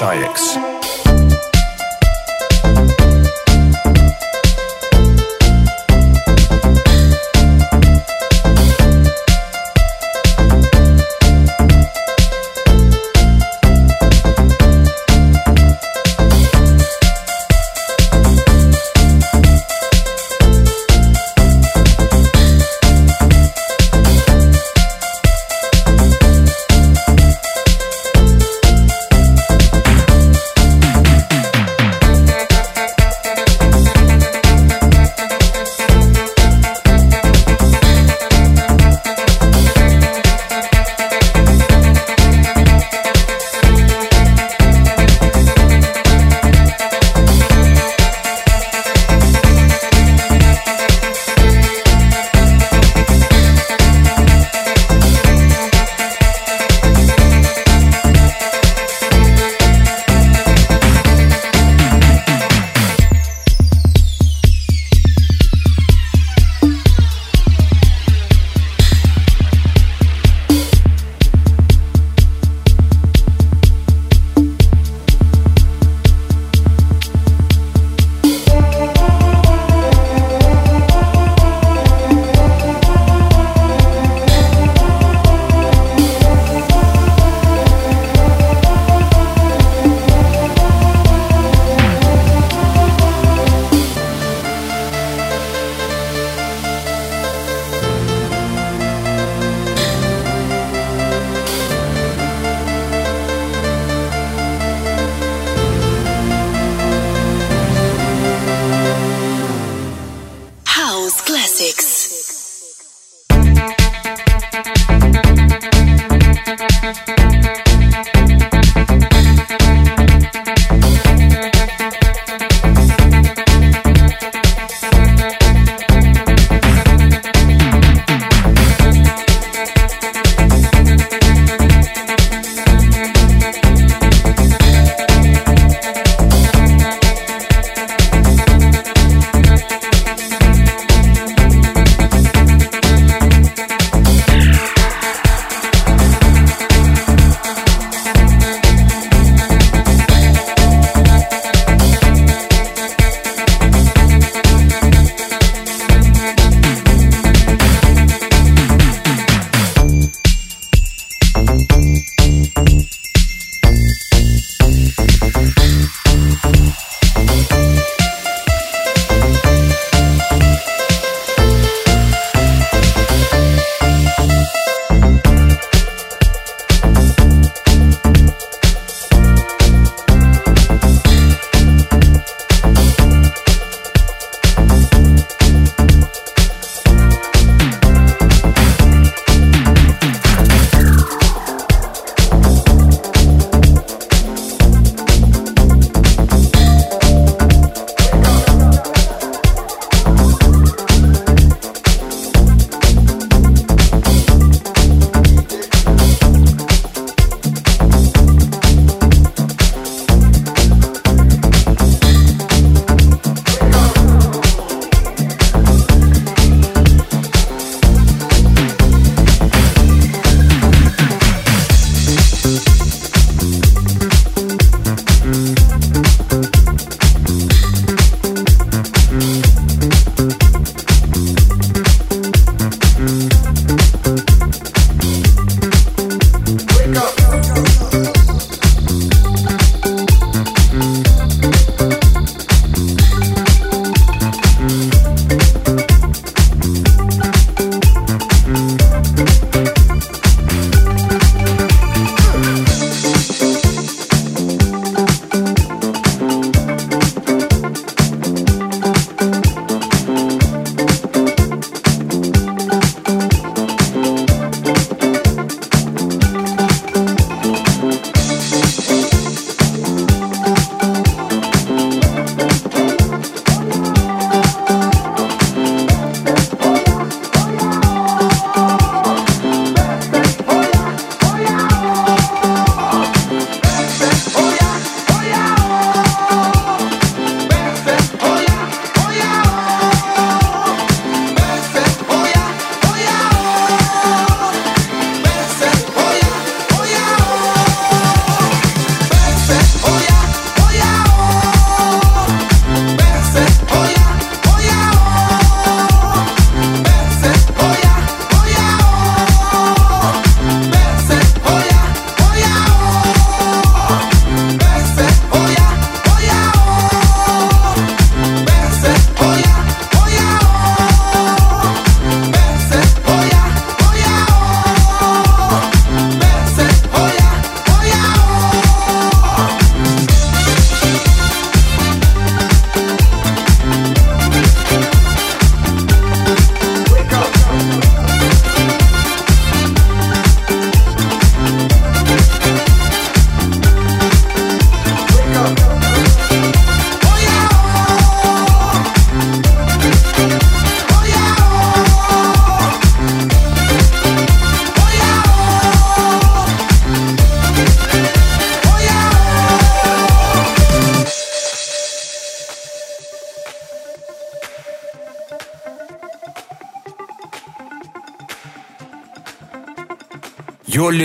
With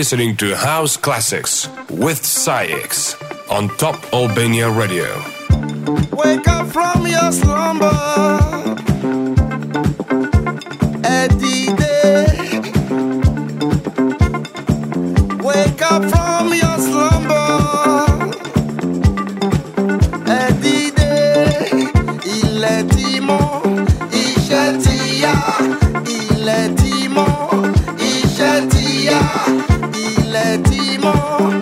listening to House Classics with SAIX on Top Albania Radio. Wake up from your slumber. Ilẹ̀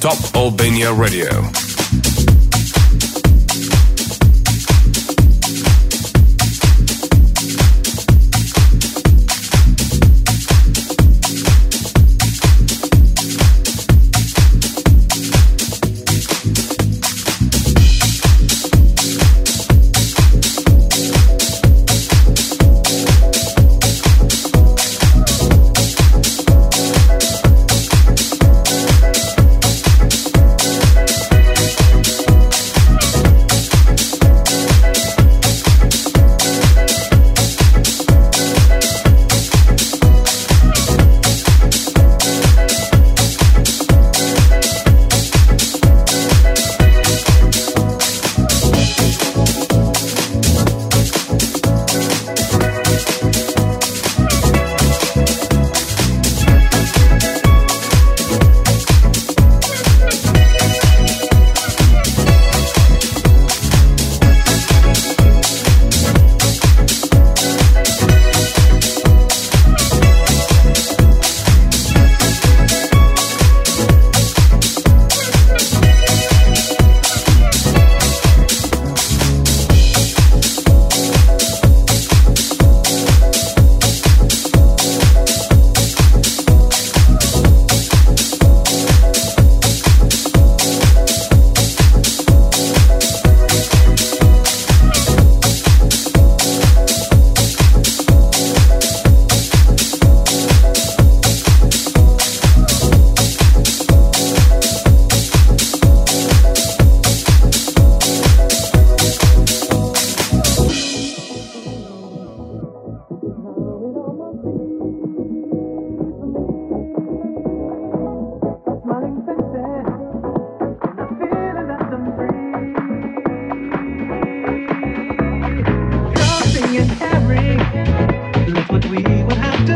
Top Albania Radio.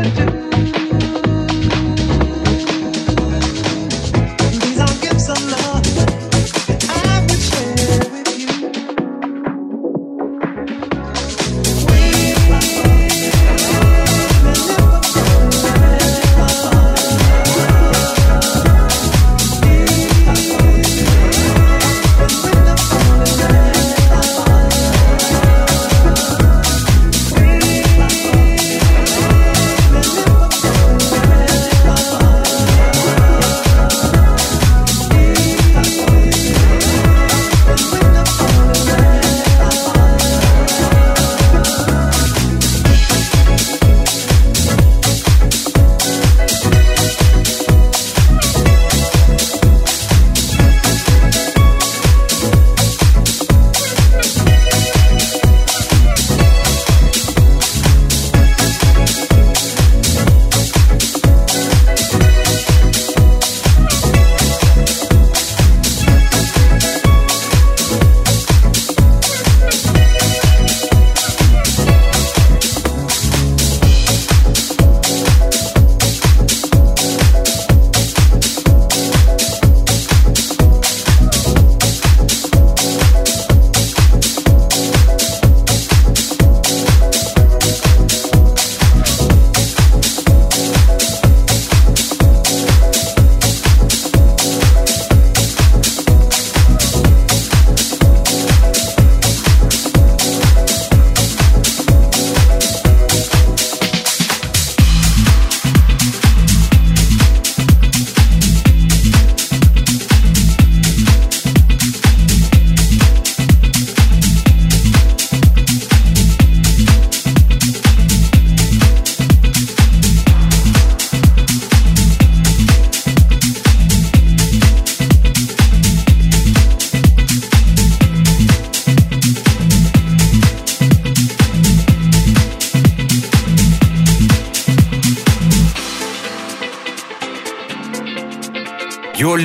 do do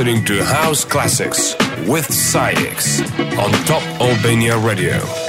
Listening to House Classics with SAIX on Top Albania Radio.